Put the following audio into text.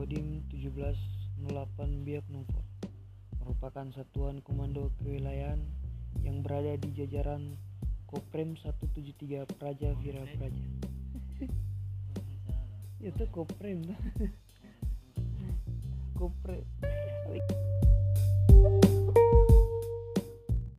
Kodim 1708 Biak Numfor merupakan satuan komando kewilayahan yang berada di jajaran Koprem 173 Praja Vira Praja. Ya, itu Koprem. Koprem.